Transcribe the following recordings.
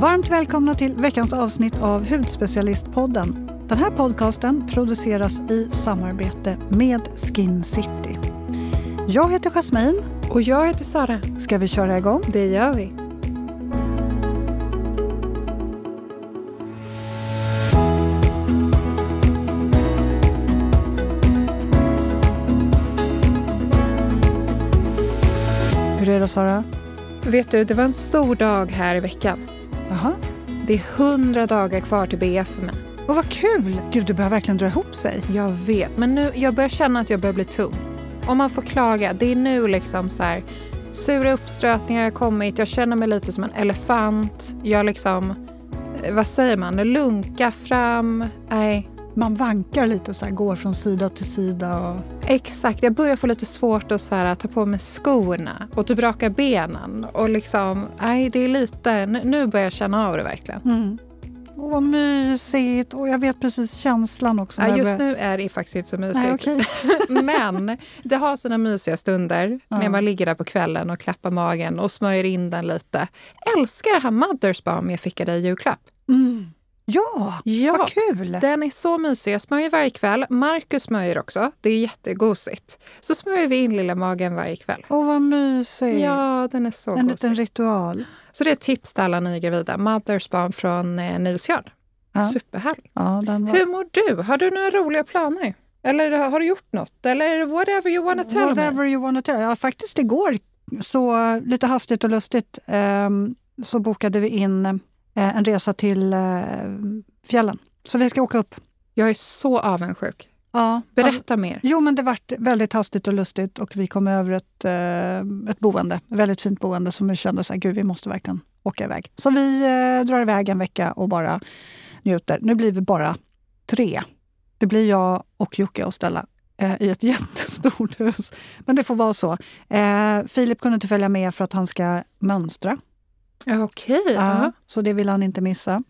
Varmt välkomna till veckans avsnitt av Hudspecialistpodden. Den här podcasten produceras i samarbete med Skin City. Jag heter Jasmine. Och jag heter Sara. Ska vi köra igång? Det gör vi. Hur är det Sara? Vet du, det var en stor dag här i veckan. Jaha. Det är hundra dagar kvar till BF för mig. Och vad kul! Gud, det börjar verkligen dra ihop sig. Jag vet, men nu, jag börjar känna att jag börjar bli tung. Om man får klaga, det är nu liksom så här, sura uppstötningar har kommit, jag känner mig lite som en elefant. Jag liksom, eh, vad säger man, lunka fram. Nej, Man vankar lite, så här, går från sida till sida. Och... exakt. Jag börjar få lite svårt att så här, ta på mig skorna och typ raka benen. Och liksom, nej, det är lite, nu, börjar jag känna av det verkligen. Mm. Åh, vad mysigt! Och jag vet precis känslan också. Ja, just nu är det faktiskt inte så mysigt. Nej, okej. Men det har sina mysiga stunder Ja. när man ligger där på kvällen och klappar magen och smörjer in den lite. Älskar det här Mothers Balm jag fick av dig i julklapp. Mm. Ja, Ja, vad kul! den är så mysig. Jag smörjer varje kväll. Marcus smörjer också. Det är jättegosigt. Så smörjer vi in lilla magen varje kväll. Åh, vad mysigt! Ja, den är så en liten gosig. ritual. Så det är ett tips till alla ni gravida. Mothers Balm från eh, Nils Jörn. Ja. Superhärlig. Ja, var... Hur mår du? Har du några roliga planer? Eller har du gjort något? Eller whatever you wanna tell me? Whatever you wanna tell. Ja, faktiskt igår, så lite hastigt och lustigt, ehm, så bokade vi in en resa till eh, fjällen. Så vi ska åka upp. Jag är så avundsjuk. Ja, Berätta alltså, mer. Jo, men det vart väldigt hastigt och lustigt och vi kom över ett, eh, ett boende, ett väldigt fint boende som vi kände gud vi måste verkligen åka iväg. Så vi eh, drar iväg en vecka och bara njuter. Nu blir vi bara tre. Det blir jag och Jocke och Stella eh, i ett jättestort hus. Men det får vara så. Eh, Filip kunde inte följa med för att han ska mönstra. Ja, Okej. Ja, så det vill han inte missa.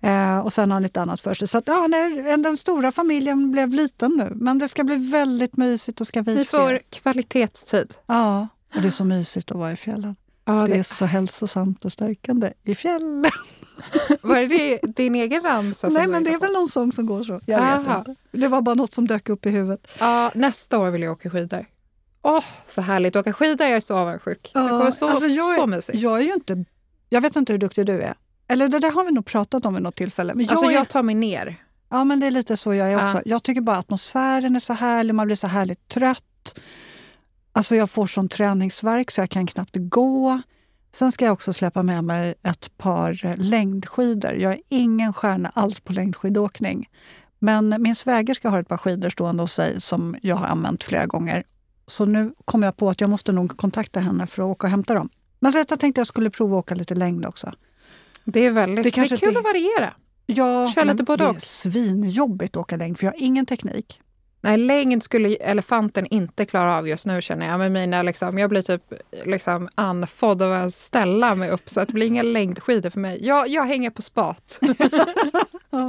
Eh, och sen har han lite annat för sig. Så att, ja, nej, den stora familjen blev liten nu. Men det ska bli väldigt mysigt och ska vi Ni får kvalitetstid. Ja, och det är så mysigt att vara i fjällen. Ja, Det är det, så hälsosamt och stärkande i fjällen. var det din egen ramsa? Nej, men det är hittade väl någon sång som går så. Jag vet inte. Det var bara något som dök upp i huvudet. på? Ja, nästa år vill jag åka skidor. Åh, så härligt. Åka skidor, jag är så avundsjuk. det kommer så, alltså jag, är- så mysigt. Jag är ju inte... Jag vet inte hur duktig du är. Eller det där har vi nog pratat om vid något tillfälle. Men jag alltså, är, jag tar mig ner. Ja, men det är lite så jag är Ja. också. Jag tycker bara atmosfären är så härlig, man blir så härligt trött. Alltså jag får sån träningsvärk så jag kan knappt gå. Sen ska jag också släppa med mig ett par längdskidor. Jag är ingen stjärna alls på längdskidåkning. Men min svägerska har ett par skidor stående hos sig som jag har använt flera gånger. Så nu kom jag på att jag måste nog kontakta henne för att åka och hämta dem. Men så jag tänkte jag skulle prova att åka lite längd också. Det är väldigt Det det är kul inte- att variera. Ja, Kör lite men både det är svinjobbigt att åka längd för jag har ingen teknik. Nej, längd skulle elefanten inte klara av just nu känner jag. Med mina, liksom, jag blir typ liksom, andfådd av att ställa mig upp så att det blir inga längdskidor för mig. Jag, jag hänger på spat. Ja.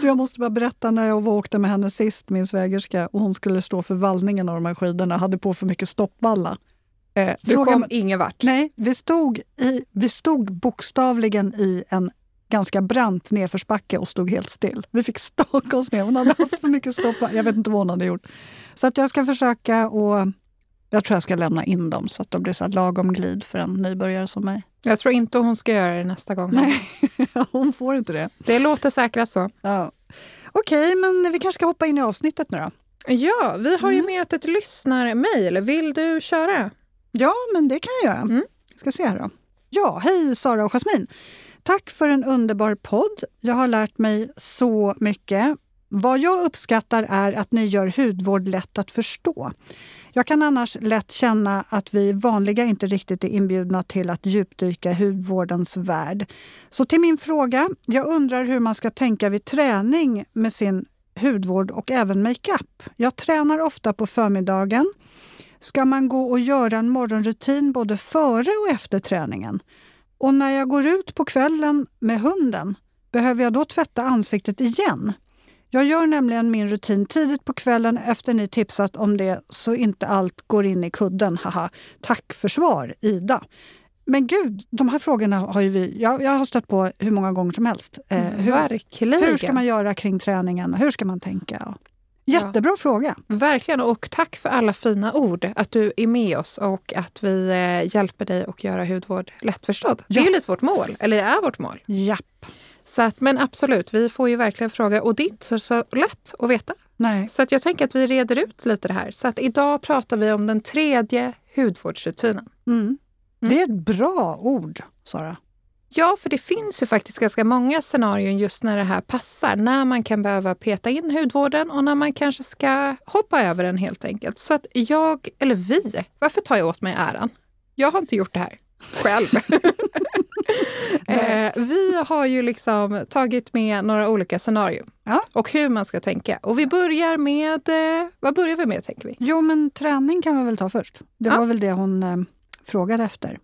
Du, jag måste bara berätta när jag var åkte med henne sist, min svägerska, och hon skulle stå för vallningen av de här skidorna, hade på för mycket stoppvalla. Eh, Du kom ingen vart. Nej, vi stod, i, vi stod bokstavligen i en ganska brant nedförsbacke och stod helt still. Vi fick staka oss ner. Hon hade haft för mycket stoppvalla. Jag vet inte vad hon hade gjort. Så att jag ska försöka och jag tror jag ska lämna in dem så att de blir så lagom glid för en nybörjare som mig. Jag tror inte hon ska göra det nästa gång. Nej, hon får inte det. Det låter säkrast så. Ja. Okej, men vi kanske ska hoppa in i avsnittet nu då. Ja, vi har ju Mm. med ett lyssnarmail. Vill du köra? Ja, men det kan jag göra. Mm. Ska se här då. Ja, hej Sara och Jasmin. Tack för en underbar podd. Jag har lärt mig så mycket. Vad jag uppskattar är att ni gör hudvård lätt att förstå. Jag kan annars lätt känna att vi vanliga inte riktigt är inbjudna till att djupdyka i hudvårdens värld. Så till min fråga. Jag undrar hur man ska tänka vid träning med sin hudvård och även makeup. Jag tränar ofta på förmiddagen. Ska man gå och göra en morgonrutin både före och efter träningen? Och när jag går ut på kvällen med hunden, behöver jag då tvätta ansiktet igen? Jag gör nämligen min rutin tidigt på kvällen efter ni tipsat om det så inte allt går in i kudden. Haha. Tack för svar, Ida. Men gud, de här frågorna har ju vi, jag, jag har stött på hur många gånger som helst. Eh, hur, Verkligen. hur ska man göra kring träningen? Hur ska man tänka? Jättebra ja. fråga. Verkligen, och tack för alla fina ord. Att du är med oss och att vi eh, hjälper dig att göra hudvård lättförstådd. Ja. Det är ju lite vårt mål, eller är vårt mål. Japp. Så att, men absolut, vi får ju verkligen fråga och det är inte så, så lätt att veta. Nej. Så att jag tänker att vi reder ut lite det här. Så att idag pratar vi om den tredje hudvårdsrutinen. Mm. Det är ett bra ord, Sara. Ja, för det finns ju faktiskt ganska många scenarier just när det här passar. När man kan behöva peta in hudvården och när man kanske ska hoppa över den helt enkelt. Så att jag, eller vi, varför tar jag åt mig äran? Jag har inte gjort det här själv. eh, vi har ju liksom tagit med några olika scenarier ja. och hur man ska tänka. Och vi börjar med, eh, vad börjar vi med tänker vi? Jo men träning kan vi väl ta först. Det ja. var väl det hon eh, frågade efter.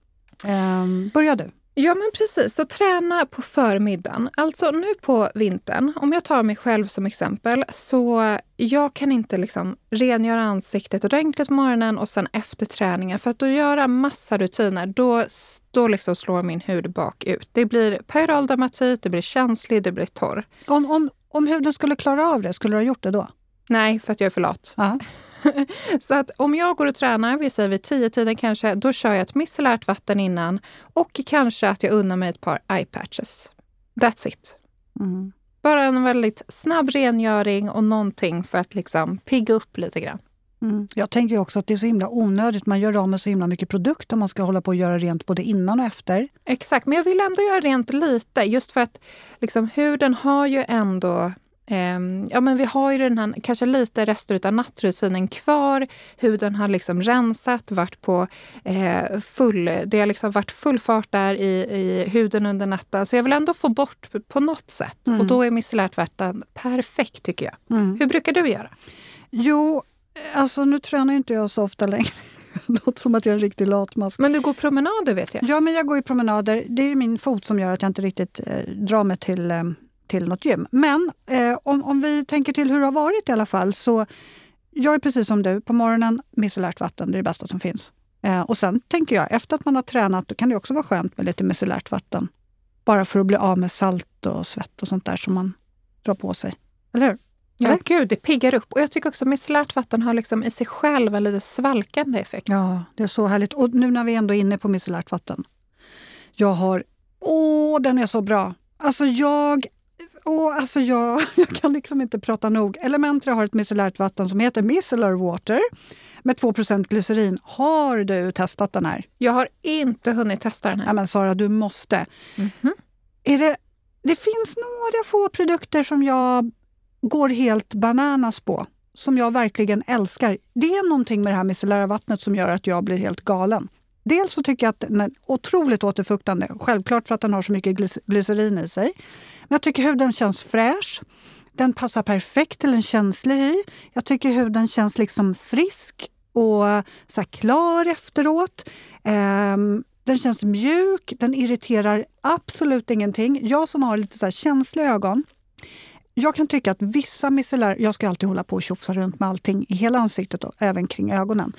Eh, börja du. Ja men precis, så träna på förmiddagen. Alltså nu på vintern, om jag tar mig själv som exempel, så jag kan inte liksom rengöra ansiktet ordentligt på morgonen och sen efter träningen. För att då göra massa rutiner, då, då liksom slår min hud bakut. Det blir peroral dermatit, det blir känslig, det blir torr. Om, om, om huden skulle klara av det, skulle du ha gjort det då? Nej, för att jag är för lat. så att om jag går och tränar, vi säger vid tio tiden kanske, då kör jag ett micellärt vatten innan och kanske att jag unnar mig ett par eye patches. That's it. Mm. Bara en väldigt snabb rengöring och någonting för att liksom pigga upp lite grann. Mm. Jag tänker också att det är så himla onödigt. Man gör av med så himla mycket produkt om man ska hålla på och göra rent både innan och efter. Exakt, men jag vill ändå göra rent lite just för att liksom, huden har ju ändå ja, men vi har ju den här, kanske lite rester av nattrutinen kvar. Huden har liksom rensat, varit på eh, full, det har liksom varit full fart där i, i huden under natten. Så jag vill ändå få bort på något sätt. Mm. Och då är micellärt vatten perfekt tycker jag. Mm. Hur brukar du göra? Jo, alltså nu tränar inte jag så ofta längre. Låter som att jag är en riktig latmask. Men du går promenader vet jag? Ja, men jag går ju promenader. Det är min fot som gör att jag inte riktigt eh, drar mig till eh, till något gym. Men eh, om, om vi tänker till hur det har varit i alla fall så jag är precis som du, på morgonen micellärt vatten, det är det bästa som finns. Eh, och sen tänker jag, efter att man har tränat, då kan det också vara skönt med lite micellärt vatten. Bara för att bli av med salt och svett och sånt där som man drar på sig. Eller hur? Ja, gud, det piggar upp. Och jag tycker också micellärt vatten har liksom i sig själv en lite svalkande effekt. Ja, det är så härligt. Och nu när vi ändå är inne på micellärt vatten. Jag har... Åh, den är så bra! Alltså jag Åh, alltså jag, jag kan liksom inte prata nog. Elementra har ett micellärt vatten som heter micellar water med 2% glycerin. Har du testat den här? Jag har inte hunnit testa den här. Ja, men Sara, du måste. Mm -hmm. är det, det finns några få produkter som jag går helt bananas på. Som jag verkligen älskar. Det är någonting med det här micellära vattnet som gör att jag blir helt galen. Dels så tycker jag att den är otroligt återfuktande. Självklart för att den har så mycket glycerin i sig. Men jag tycker huden känns fräsch. Den passar perfekt till en känslig hy. Jag tycker huden känns liksom frisk och så klar efteråt. Um, den känns mjuk, den irriterar absolut ingenting. Jag som har lite så känsliga ögon, jag kan tycka att vissa micellära... Jag ska alltid hålla på och tjofsa runt med allting i hela ansiktet och även kring ögonen.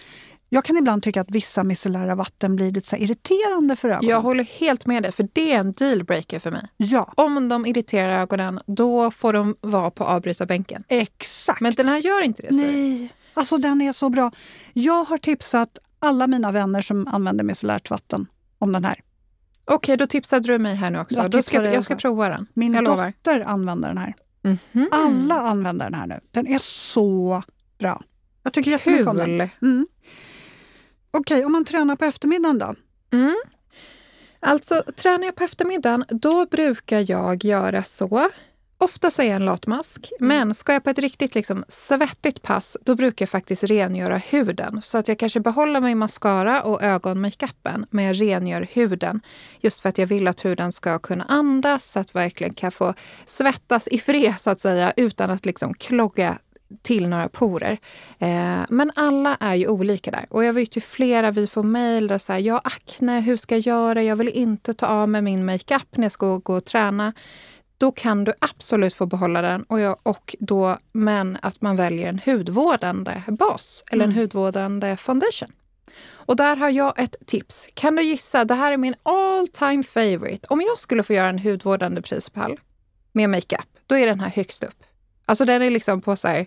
Jag kan ibland tycka att vissa micellära vatten blir lite så irriterande för ögonen. Jag håller helt med dig, för det är en dealbreaker för mig. Ja. Om de irriterar ögonen, då får de vara på avbrytarbänken. Exakt. Men den här gör inte det. Nej, alltså den är så bra. Jag har tipsat alla mina vänner som använder micellärt vatten om den här. Okej, okay, då tipsade du mig här nu också. Jag, då ska, jag ska prova den. Min jag dotter lovar. använder den här. Mm -hmm. Alla använder den här nu. Den är så bra. Jag tycker jättemycket om den. Mm. Okej, okay, om man tränar på eftermiddagen då? Mm. Alltså, tränar jag på eftermiddagen, då brukar jag göra så. Ofta så är jag en latmask, mm. men ska jag på ett riktigt liksom, svettigt pass, då brukar jag faktiskt rengöra huden. Så att jag kanske behåller min mascara och ögonmakeupen, men jag rengör huden. Just för att jag vill att huden ska kunna andas, så att verkligen kan få svettas i fred så att säga, utan att liksom klogga till några porer. Eh, men alla är ju olika där. Och jag vet ju flera, vi får mejl där så här, jag har akne, hur ska jag göra? Jag vill inte ta av mig min makeup när jag ska gå och träna. Då kan du absolut få behålla den. Och, jag, och då, men att man väljer en hudvårdande bas eller en mm. hudvårdande foundation. Och där har jag ett tips. Kan du gissa? Det här är min all time favorite. Om jag skulle få göra en hudvårdande prispall med makeup, då är den här högst upp. Alltså den är liksom på så här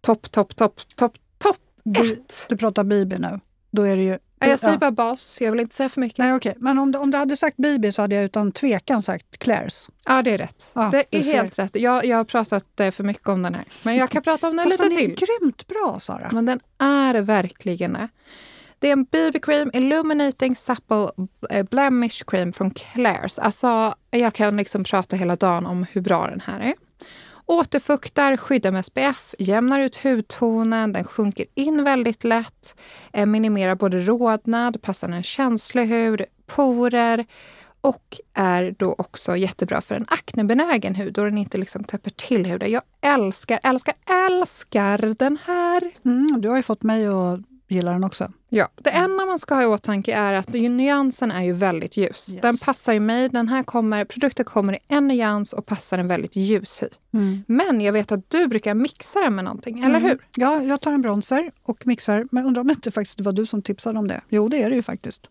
topp, topp, topp, topp, topp ett. Du pratar BB nu. Då är det ju... Ja, jag säger ja. bara bas, jag vill inte säga för mycket. Nej, okej. Men om du, om du hade sagt BB så hade jag utan tvekan sagt Clairs. Ja, det är rätt. Ja, det är ser. helt rätt. Jag, jag har pratat eh, för mycket om den här, men jag kan prata om den Fast lite den är till. grymt bra, Sara. Men den är verkligen det. Det är en BB Cream Illuminating Supple eh, Blemish Cream från Clairs. Alltså, jag kan liksom prata hela dagen om hur bra den här är. Återfuktar, skyddar med SPF, jämnar ut hudtonen, den sjunker in väldigt lätt, eh, minimerar både rodnad, passar en känslig hud, porer och är då också jättebra för en aknebenägen hud då den inte liksom täpper till huden. Jag älskar, älskar, älskar den här! Mm, du har ju fått mig att gilla den också. Ja, det enda man ska ha i åtanke är att nyansen är ju väldigt ljus. Yes. Den passar ju mig. Den här kommer, produkten kommer i en nyans och passar en väldigt ljus hy. Men jag vet att du brukar mixa den med någonting, eller Mm. hur? Ja, jag tar en bronzer och mixar. Men undrar om inte faktiskt det var du som tipsade om det? Jo, det är det ju faktiskt.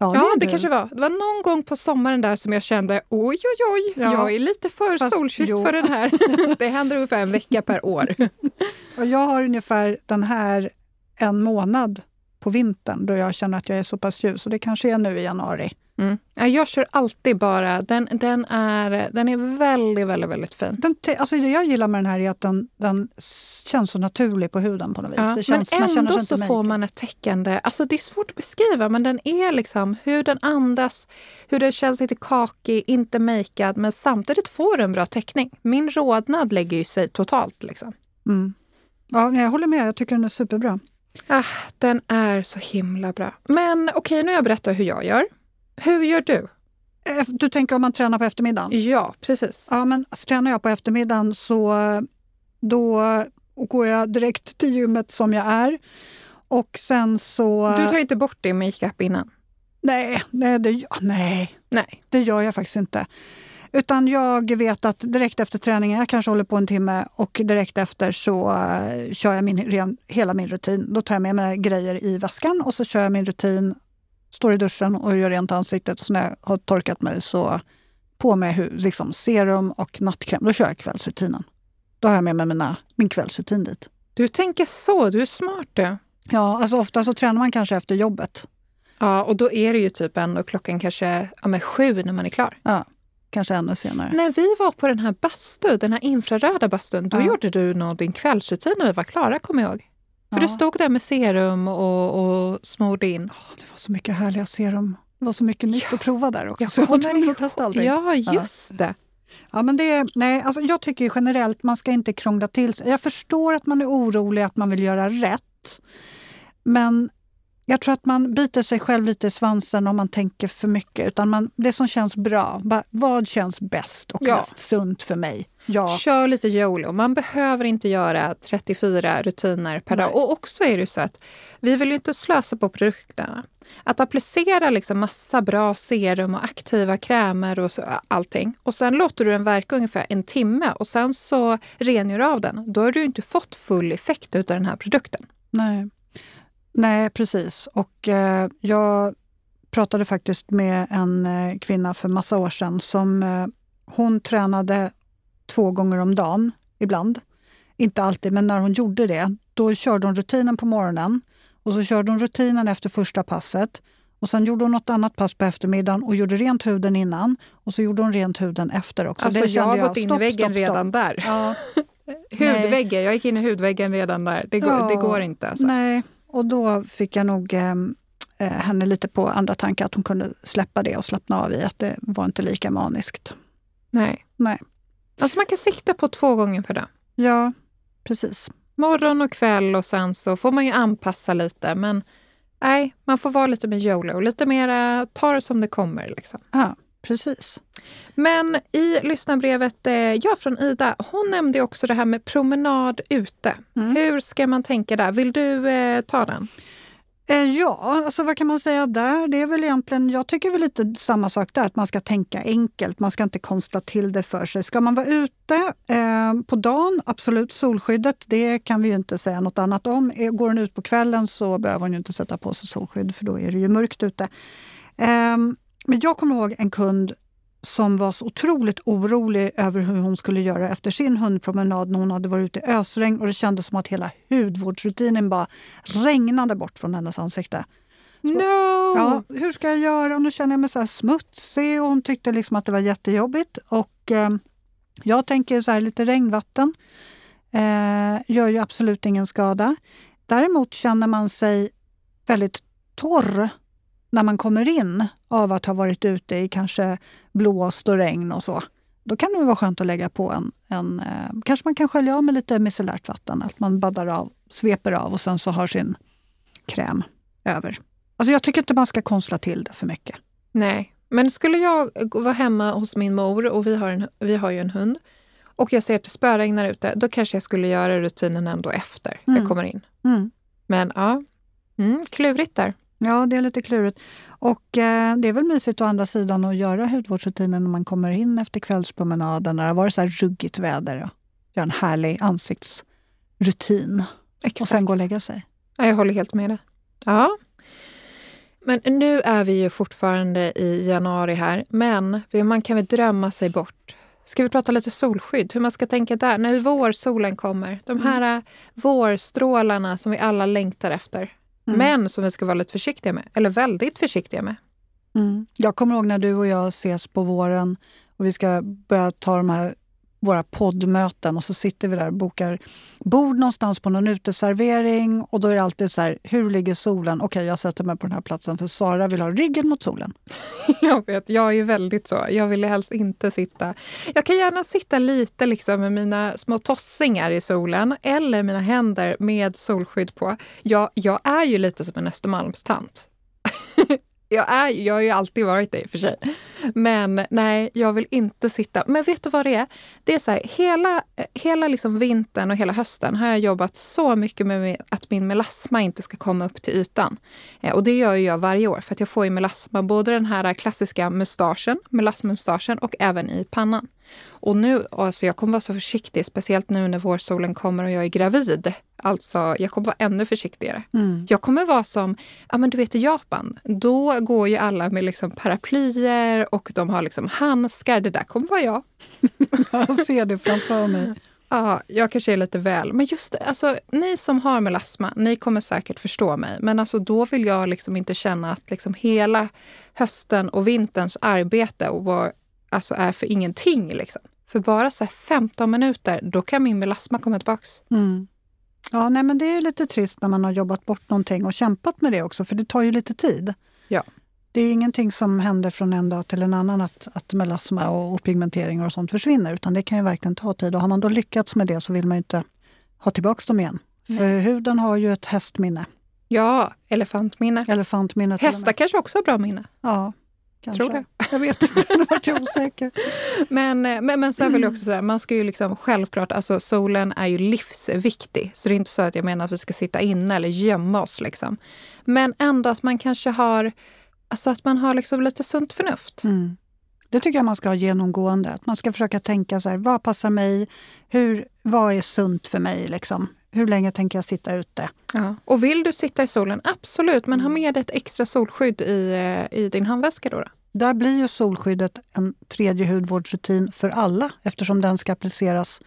Ja, det du. kanske var. Det var någon gång på sommaren där som jag kände oj, oj, oj, Ja. jag är lite för Fast- solkysst jo. för den här. det händer ungefär en vecka per år. Och jag har ungefär den här en månad på vintern då jag känner att jag är så pass ljus. Och det kanske är nu i januari. Mm. Ja, Jag kör alltid bara, den, den, är, den är väldigt, väldigt, väldigt fin. Den alltså det jag gillar med den här är att den, den känns så naturlig på huden på något vis. Ja, det men känns, känner ändå så inte får man ett täckande, alltså det är svårt att beskriva men den är liksom hur den andas, hur den känns lite kakig, inte makead men samtidigt får du en bra täckning. Min rodnad lägger ju sig totalt liksom. Mm. Ja, men jag håller med. Jag tycker den är superbra. Ah, den är så himla bra. Men okej, nu har jag berättat hur jag gör. Hur gör du? Eh, Du tänker om man tränar på eftermiddagen? Ja, precis. Ja, men alltså, tränar jag på eftermiddagen så då går jag direkt till gymmet som jag är. Och sen så... Du tar inte bort din makeup innan? nej, nej, det, nej, Nej. det gör jag faktiskt inte. Utan jag vet att direkt efter träningen, jag kanske håller på en timme och direkt efter så eh, kör jag min, hela min rutin. Då tar jag med mig grejer i väskan och så kör jag min rutin, står i duschen och gör rent ansiktet. Och så när jag har torkat mig så på med liksom serum och nattkräm. Då kör jag kvällsrutinen. Då har jag med mig mina, min kvällsrutin dit. Du tänker så, du är smart du. Ja, alltså ofta så tränar man kanske efter jobbet. Ja, och då är det ju typ ändå klockan kanske ja, sju när man är klar. Ja, kanske ännu senare. När vi var på den här bastu, den här infraröda bastun, då Ja. gjorde du nog din kvällsrutin när vi var klara, kommer jag ihåg. För Ja. du stod där med serum och, och smorde in. Åh, Det var så mycket härliga serum. Det var så mycket nytt att prova där också. Jag kommer att testa allting. Ja, just det. Ja, men det, nej, alltså jag tycker generellt man ska inte krångla till sig. Jag förstår att man är orolig, att man vill göra rätt. Men jag tror att man biter sig själv lite i svansen om man tänker för mycket. Utan man, det som känns bra, bara, vad känns bäst och Ja. mest sunt för mig? Ja, Kör lite YOLO. Man behöver inte göra 34 rutiner per Nej. dag. Och också är det så att vi vill ju inte slösa på produkterna. Att applicera liksom massa bra serum och aktiva krämer och så, allting och sen låter du den verka ungefär en timme och sen så rengör du av den. Då har du inte fått full effekt av den här produkten. nej. Nej, precis. Och eh, jag pratade faktiskt med en eh, kvinna för massa år sedan som eh, hon tränade två gånger om dagen ibland. Inte alltid, men när hon gjorde det, då körde hon rutinen på morgonen och så körde hon rutinen efter första passet. Och Sen gjorde hon något annat pass på eftermiddagen och gjorde rent huden innan. Och så gjorde hon rent huden efter också. Alltså jag har gått in stopp, i väggen stopp, stopp. redan där. Ja, Hudväggen, jag gick in i hudväggen redan där. Det går, Ja, det går inte. Alltså. Nej, och då fick jag nog eh, eh, henne lite på andra tankar, att hon kunde släppa det och slappna av i att det var inte lika maniskt. Nej. Nej. Alltså man kan sikta på två gånger per dag. Ja, precis. morgon och kväll och sen så får man ju anpassa lite. Men nej, man får vara lite med YOLO. Lite mera ta det som det kommer. Liksom. Ja, precis. Men i lyssnarbrevet eh, ja, från Ida, hon nämnde också det här med promenad ute. Mm. Hur ska man tänka där? Vill du eh, ta den? Eh, ja, alltså vad kan man säga där? Det är väl egentligen, jag tycker väl lite samma sak där, att man ska tänka enkelt. Man ska inte konstla till det för sig. Ska man vara ute eh, på dagen, absolut solskyddet, det kan vi ju inte säga något annat om. Eh, går hon ut på kvällen så behöver hon ju inte sätta på sig solskydd för då är det ju mörkt ute. Eh, men jag kommer ihåg en kund som var så otroligt orolig över hur hon skulle göra efter sin hundpromenad när hon hade varit ute i ösregn och det kändes som att hela hudvårdsrutinen bara regnade bort från hennes ansikte. Så, no! Ja, hur ska jag göra? Och nu känner jag mig så smutsig och hon tyckte liksom att det var jättejobbigt. Och, eh, jag tänker så här, lite regnvatten eh, gör ju absolut ingen skada. Däremot känner man sig väldigt torr när man kommer in av att ha varit ute i kanske blåst och regn och så. Då kan det vara skönt att lägga på en, en eh, kanske man kan skölja av med lite micellärt vatten. Att man baddar av, sveper av och sen så har sin kräm över. Alltså jag tycker inte man ska konstla till det för mycket. Nej, men skulle jag vara hemma hos min mor och vi har, en, vi har ju en hund och jag ser att det spöregnar ute, då kanske jag skulle göra rutinen ändå efter mm. jag kommer in. Mm. Men ja, mm, klurigt där. Ja, det är lite klurigt. Och eh, det är väl mysigt å andra sidan att göra hudvårdsrutinen när man kommer in efter kvällspromenaden när det har varit så här ruggigt väder. Och göra en härlig ansiktsrutin Exakt. och sen gå och lägga sig. Ja, jag håller helt med dig. Ja. Men nu är vi ju fortfarande i januari här, men man kan väl drömma sig bort. Ska vi prata lite solskydd? Hur man ska tänka där? När vårsolen kommer, de här mm. vårstrålarna som vi alla längtar efter. Mm. Men som vi ska vara lite försiktiga med, eller väldigt försiktiga med. Mm. Jag kommer ihåg när du och jag ses på våren och vi ska börja ta de här våra poddmöten och så sitter vi där och bokar bord någonstans på någon uteservering och då är det alltid så här, hur ligger solen? Okej, okay, jag sätter mig på den här platsen för Sara vill ha ryggen mot solen. jag vet, jag är ju väldigt så. Jag vill helst inte sitta... Jag kan gärna sitta lite liksom med mina små tossingar i solen eller mina händer med solskydd på. Jag, jag är ju lite som en Östermalmstant. Jag, är, jag har ju alltid varit det i och för sig. Men nej, jag vill inte sitta. Men vet du vad det är? Det är så här, hela, hela liksom vintern och hela hösten har jag jobbat så mycket med att min melasma inte ska komma upp till ytan. Eh, och det gör jag varje år för att jag får ju melasma, både den här klassiska mustaschen, melasmustaschen och även i pannan. Och nu, alltså jag kommer vara så försiktig, speciellt nu när vårsolen kommer och jag är gravid. Alltså, jag kommer vara ännu försiktigare. Mm. Jag kommer vara som, ja men du vet i Japan, då går ju alla med liksom paraplyer och de har liksom handskar. Det där kommer vara jag. jag ser det framför mig. Ja, jag kanske är lite väl. Men just alltså, ni som har melasma, ni kommer säkert förstå mig. Men alltså, då vill jag liksom inte känna att liksom hela hösten och vinterns arbete och vår alltså är för ingenting. Liksom. För bara så 15 minuter, då kan min melasma komma tillbaka. Mm. Ja, nej, men det är lite trist när man har jobbat bort någonting och kämpat med det också, för det tar ju lite tid. Ja. Det är ingenting som händer från en dag till en annan att, att melasma och, och pigmenteringar och sånt försvinner, utan det kan ju verkligen ta tid. Och har man då lyckats med det så vill man inte ha tillbaka dem igen. Nej. För huden har ju ett hästminne. Ja, elefantminne. Elefantminne Hästar kanske också har bra minne. Ja, Kanske. Tror det. Jag vet inte, nu vart jag osäker. men, eh, men, men sen vill jag också säga, man ska ju liksom självklart, alltså solen är ju livsviktig. Så det är inte så att jag menar att vi ska sitta inne eller gömma oss. Liksom. Men ändå att man kanske har, alltså att man har liksom lite sunt förnuft. Mm. Det tycker jag man ska ha genomgående. Att man ska försöka tänka så här, vad passar mig? Hur, vad är sunt för mig? Liksom? Hur länge tänker jag sitta ute? Ja. Och vill du sitta i solen, absolut, men ha med ett extra solskydd i, eh, i din handväska. Då, då. Där blir ju solskyddet en tredje hudvårdsrutin för alla eftersom den ska appliceras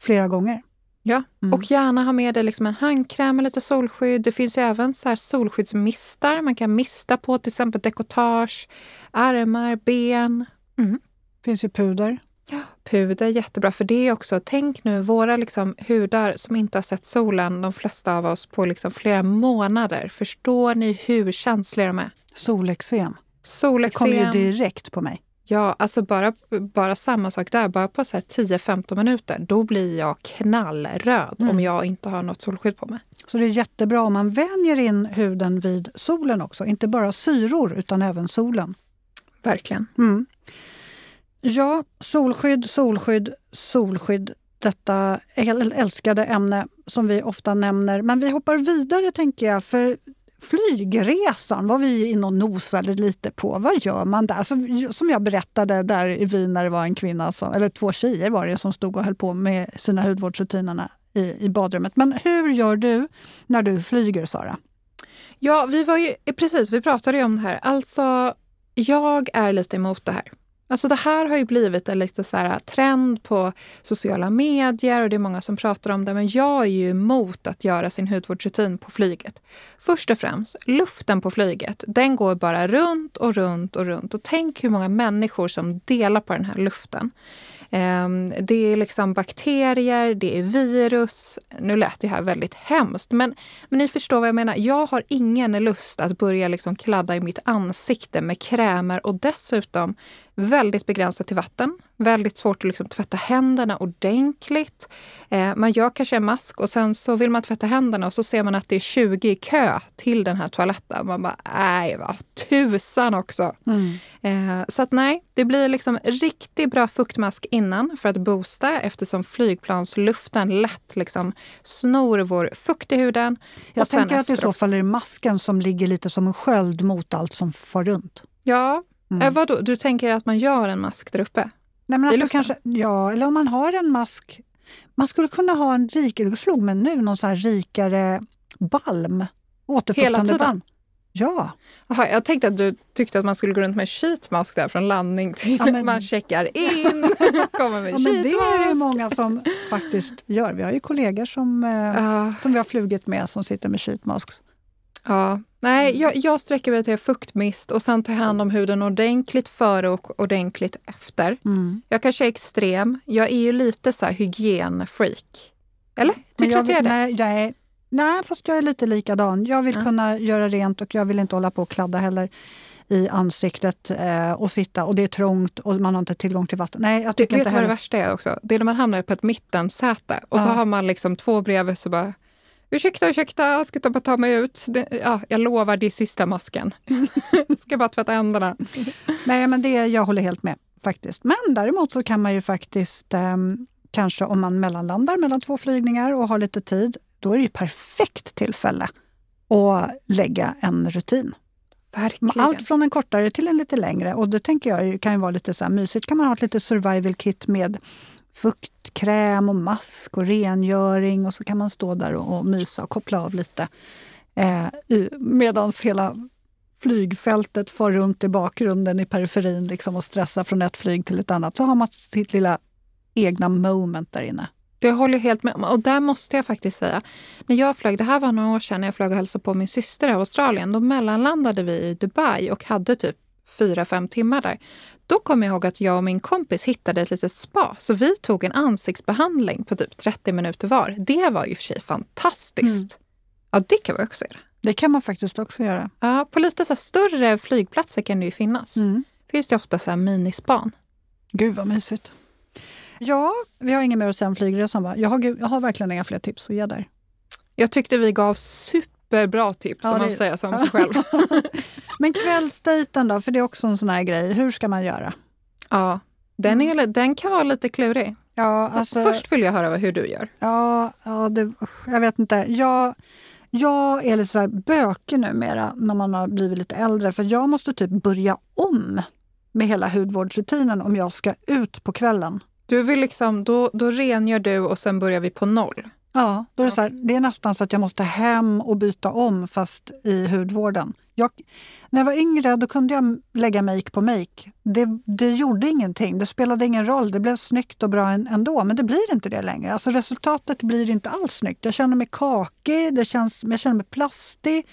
flera gånger. Ja, mm. och gärna ha med dig liksom en handkräm med lite solskydd. Det finns ju även så här solskyddsmistar man kan mista på, till exempel dekotage, armar, ben. Mm. Det finns ju puder. Ja, puder jättebra. För det är också, tänk nu våra liksom hudar som inte har sett solen, de flesta av oss, på liksom flera månader. Förstår ni hur känsliga de är? Solexem. Solexem. Det kommer ju direkt på mig. Ja, alltså bara, bara samma sak där. Bara på 10-15 minuter, då blir jag knallröd mm. om jag inte har något solskydd på mig. Så det är jättebra om man vänjer in huden vid solen också. Inte bara syror, utan även solen. Verkligen. Mm. Ja, solskydd, solskydd, solskydd. Detta älskade ämne som vi ofta nämner. Men vi hoppar vidare tänker jag. För flygresan var vi inne och nosade lite på. Vad gör man där? Alltså, som, som jag berättade där i Wien när det var en kvinna, som, eller två tjejer var det som stod och höll på med sina hudvårdsrutinerna i, i badrummet. Men hur gör du när du flyger, Sara? Ja, vi var ju precis, vi pratade ju om det här. Alltså, jag är lite emot det här. Alltså det här har ju blivit en lite så här äh, trend på sociala medier och det är många som pratar om det. Men jag är ju emot att göra sin hudvårdsrutin på flyget. Först och främst, luften på flyget, den går bara runt och runt och runt. Och tänk hur många människor som delar på den här luften. Ehm, det är liksom bakterier, det är virus. Nu lät det här väldigt hemskt, men, men ni förstår vad jag menar. Jag har ingen lust att börja liksom kladda i mitt ansikte med krämer och dessutom väldigt begränsat till vatten. Väldigt svårt att liksom tvätta händerna ordentligt. Eh, man gör kanske en mask och sen så vill man tvätta händerna och så ser man att det är 20 i kö till den här toaletten. Man bara, nej vad tusan också. Mm. Eh, så att nej, det blir liksom riktigt bra fuktmask innan för att boosta eftersom flygplansluften lätt liksom snor vår fukt i huden. Jag tänker att i så fall är det masken som ligger lite som en sköld mot allt som far runt. Ja, Mm. Eh, vadå, du tänker att man gör en mask där uppe? Nej, men att kanske, ja, eller om man har en mask. Man skulle kunna ha en rikare, det slog mig nu, någon så här rikare balm. Återfuktande balm. Ja. Aha, jag tänkte att du tyckte att man skulle gå runt med sheetmask där från landning till ja, men... man checkar in. kommer med ja, men det är det många som faktiskt gör. Vi har ju kollegor som, uh. som vi har flugit med som sitter med sheetmasks. Ja, nej, mm. jag, jag sträcker mig till fuktmist och sen tar hand om huden ordentligt före och ordentligt efter. Mm. Jag kanske är extrem. Jag är ju lite så här hygienfreak. Eller? Tycker du att jag är det? Nej, är, nej, fast jag är lite likadan. Jag vill ja. kunna göra rent och jag vill inte hålla på och kladda heller i ansiktet eh, och sitta och det är trångt och man har inte tillgång till vatten. Nej, jag tycker du, inte vet vad det värsta är också? Det är när man hamnar på ett mittensäte och ja. så har man liksom två bredvid så bara Ursäkta, ursäkta, jag ska bara ta mig ut. Det, ja, jag lovar, det är sista masken. ska bara tvätta händerna. Nej, men det, jag håller helt med faktiskt. Men däremot så kan man ju faktiskt, eh, kanske om man mellanlandar mellan två flygningar och har lite tid, då är det ju perfekt tillfälle att lägga en rutin. Verkligen. Allt från en kortare till en lite längre. Och det tänker jag kan ju vara lite så här mysigt. kan man ha ett litet survival kit med fuktkräm och mask och rengöring och så kan man stå där och, och mysa och koppla av lite. Eh, Medan hela flygfältet far runt i bakgrunden i periferin liksom, och stressar från ett flyg till ett annat. Så har man sitt lilla egna moment där inne. Det håller jag helt med om. Och där måste jag faktiskt säga, när jag flög, det här var några år sedan när jag flög och hälsade på min syster i Australien. Då mellanlandade vi i Dubai och hade typ fyra, fem timmar där. Då kommer jag ihåg att jag och min kompis hittade ett litet spa. Så vi tog en ansiktsbehandling på typ 30 minuter var. Det var ju för sig fantastiskt. Mm. Ja, det kan man också göra. Det kan man faktiskt också göra. Ja, på lite så större flygplatser kan det ju finnas. Mm. finns det ofta så här minispan. Gud vad mysigt. Ja, vi har inget mer att säga om flygresan va? Jag har, jag har verkligen inga fler tips att ge där. Jag tyckte vi gav superbra tips, ja, om man får säga så om sig själv. Men kvällsdejten då, för det är också en sån här grej. Hur ska man göra? Ja, den, är, den kan vara lite klurig. Ja, alltså, Först vill jag höra hur du gör. Ja, ja det, jag vet inte. Jag, jag är lite så här bökig numera när man har blivit lite äldre. För jag måste typ börja om med hela hudvårdsrutinen om jag ska ut på kvällen. Du vill liksom, då, då rengör du och sen börjar vi på noll? Ja, då är det, så här, det är nästan så att jag måste hem och byta om fast i hudvården. Jag, när jag var yngre då kunde jag lägga make på make. Det, det gjorde ingenting, det spelade ingen roll. Det blev snyggt och bra ändå, men det blir inte det längre. Alltså resultatet blir inte alls snyggt. Jag känner mig kakig, det känns, jag känner mig plastig.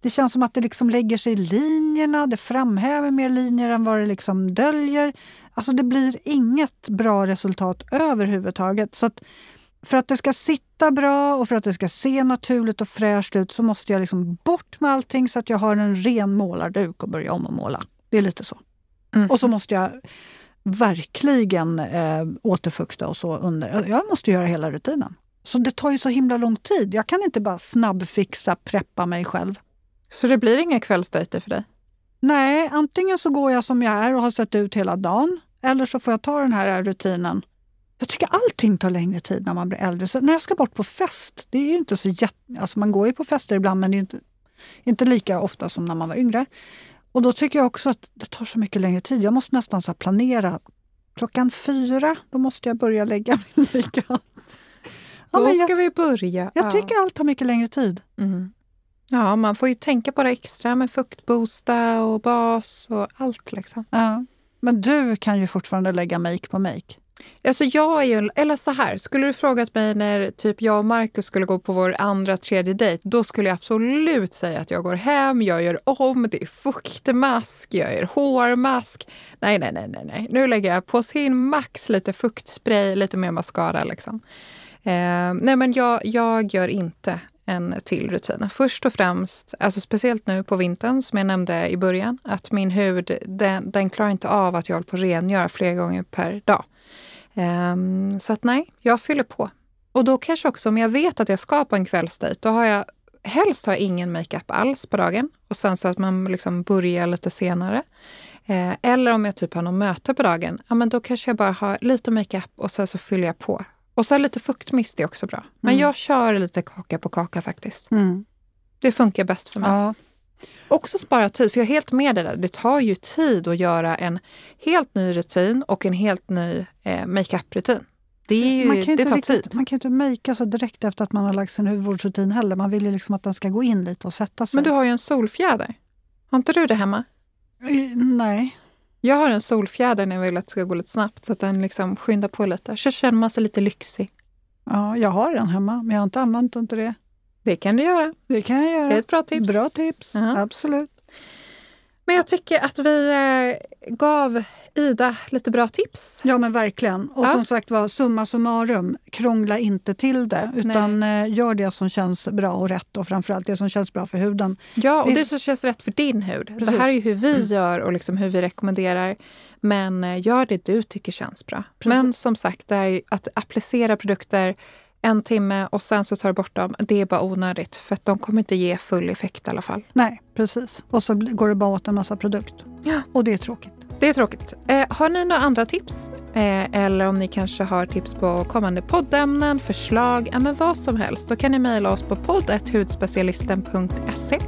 Det känns som att det liksom lägger sig i linjerna, det framhäver mer linjer än vad det liksom döljer. Alltså det blir inget bra resultat överhuvudtaget. Så att för att det ska sitta bra och för att det ska se naturligt och fräscht ut så måste jag liksom bort med allting så att jag har en ren målarduk och börja om och måla. Det är lite så. Mm. Och så måste jag verkligen eh, återfukta och så under. Jag måste göra hela rutinen. Så det tar ju så himla lång tid. Jag kan inte bara snabbfixa, preppa mig själv. Så det blir inga kvällsdejter för dig? Nej, antingen så går jag som jag är och har sett ut hela dagen. Eller så får jag ta den här rutinen jag tycker allting tar längre tid när man blir äldre. Så när jag ska bort på fest, det är ju inte så jätte... Alltså man går ju på fester ibland men det är inte, Inte lika ofta som när man var yngre. Och då tycker jag också att det tar så mycket längre tid. Jag måste nästan så planera. Klockan fyra, då måste jag börja lägga min makeup. Ja, då ska jag, vi börja. Jag ja. tycker allt tar mycket längre tid. Mm. Ja, man får ju tänka på det extra med fuktboosta och bas och allt. Liksom. Ja. Men du kan ju fortfarande lägga make på make. Alltså jag är ju, eller så här, skulle du frågat mig när typ jag och Markus skulle gå på vår andra, tredje dejt, då skulle jag absolut säga att jag går hem, jag gör om, det är fuktmask, jag gör hårmask. Nej, nej, nej, nej, nej. Nu lägger jag på sin max lite fuktspray, lite mer mascara liksom. Eh, nej, men jag, jag gör inte en till rutin. Först och främst, alltså speciellt nu på vintern som jag nämnde i början, att min hud den, den klarar inte av att jag håller på att rengöra flera gånger per dag. Um, så att nej, jag fyller på. Och då kanske också om jag vet att jag ska på en kvällsdejt, då har jag helst har ingen makeup alls på dagen och sen så att man liksom börjar lite senare. Eh, eller om jag typ har något möte på dagen, ja men då kanske jag bara har lite makeup och sen så fyller jag på och så lite fuktmist är också bra. Men mm. jag kör lite kaka på kaka faktiskt. Mm. Det funkar bäst för mig. Ja. Också spara tid, för jag är helt med det där. Det tar ju tid att göra en helt ny rutin och en helt ny eh, makeup-rutin. Det, är ju, det tar riktigt, tid. Man kan inte makea sig direkt efter att man har lagt sin hudvårdsrutin heller. Man vill ju liksom att den ska gå in lite och sätta sig. Men du har ju en solfjäder. Har inte du det hemma? Nej. Jag har en solfjäder när jag vill att det ska gå lite snabbt så att den liksom skyndar på lite. Så känner man sig lite lyxig. Ja, jag har en hemma, men jag har inte använt den till det. Det kan du göra. Det kan jag göra. Det är ett bra tips. Bra tips, uh -huh. absolut. Men jag tycker att vi eh, gav Ida lite bra tips. Ja men verkligen. Och ja. som sagt var, summa summarum, krångla inte till det utan Nej. Eh, gör det som känns bra och rätt och framförallt det som känns bra för huden. Ja, och det som känns rätt för din hud. Precis. Det här är ju hur vi gör och liksom hur vi rekommenderar. Men eh, gör det du tycker känns bra. Precis. Men som sagt, det är att applicera produkter en timme och sen så tar du bort dem. Det är bara onödigt för att de kommer inte ge full effekt i alla fall. Nej, precis. Och så går det bara åt en massa produkt. Ja. Och det är tråkigt. Det är tråkigt. Eh, har ni några andra tips? Eh, eller om ni kanske har tips på kommande poddämnen, förslag, ja, men vad som helst. Då kan ni mejla oss på podd.hudspecialisten.se.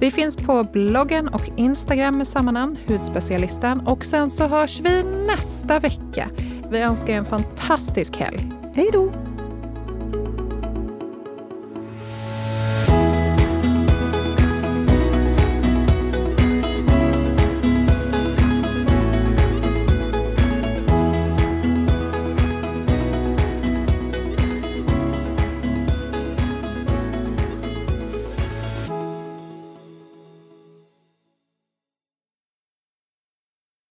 Vi finns på bloggen och Instagram med samma namn, Hudspecialisten. Och sen så hörs vi nästa vecka. Vi önskar er en fantastisk helg. Hej då!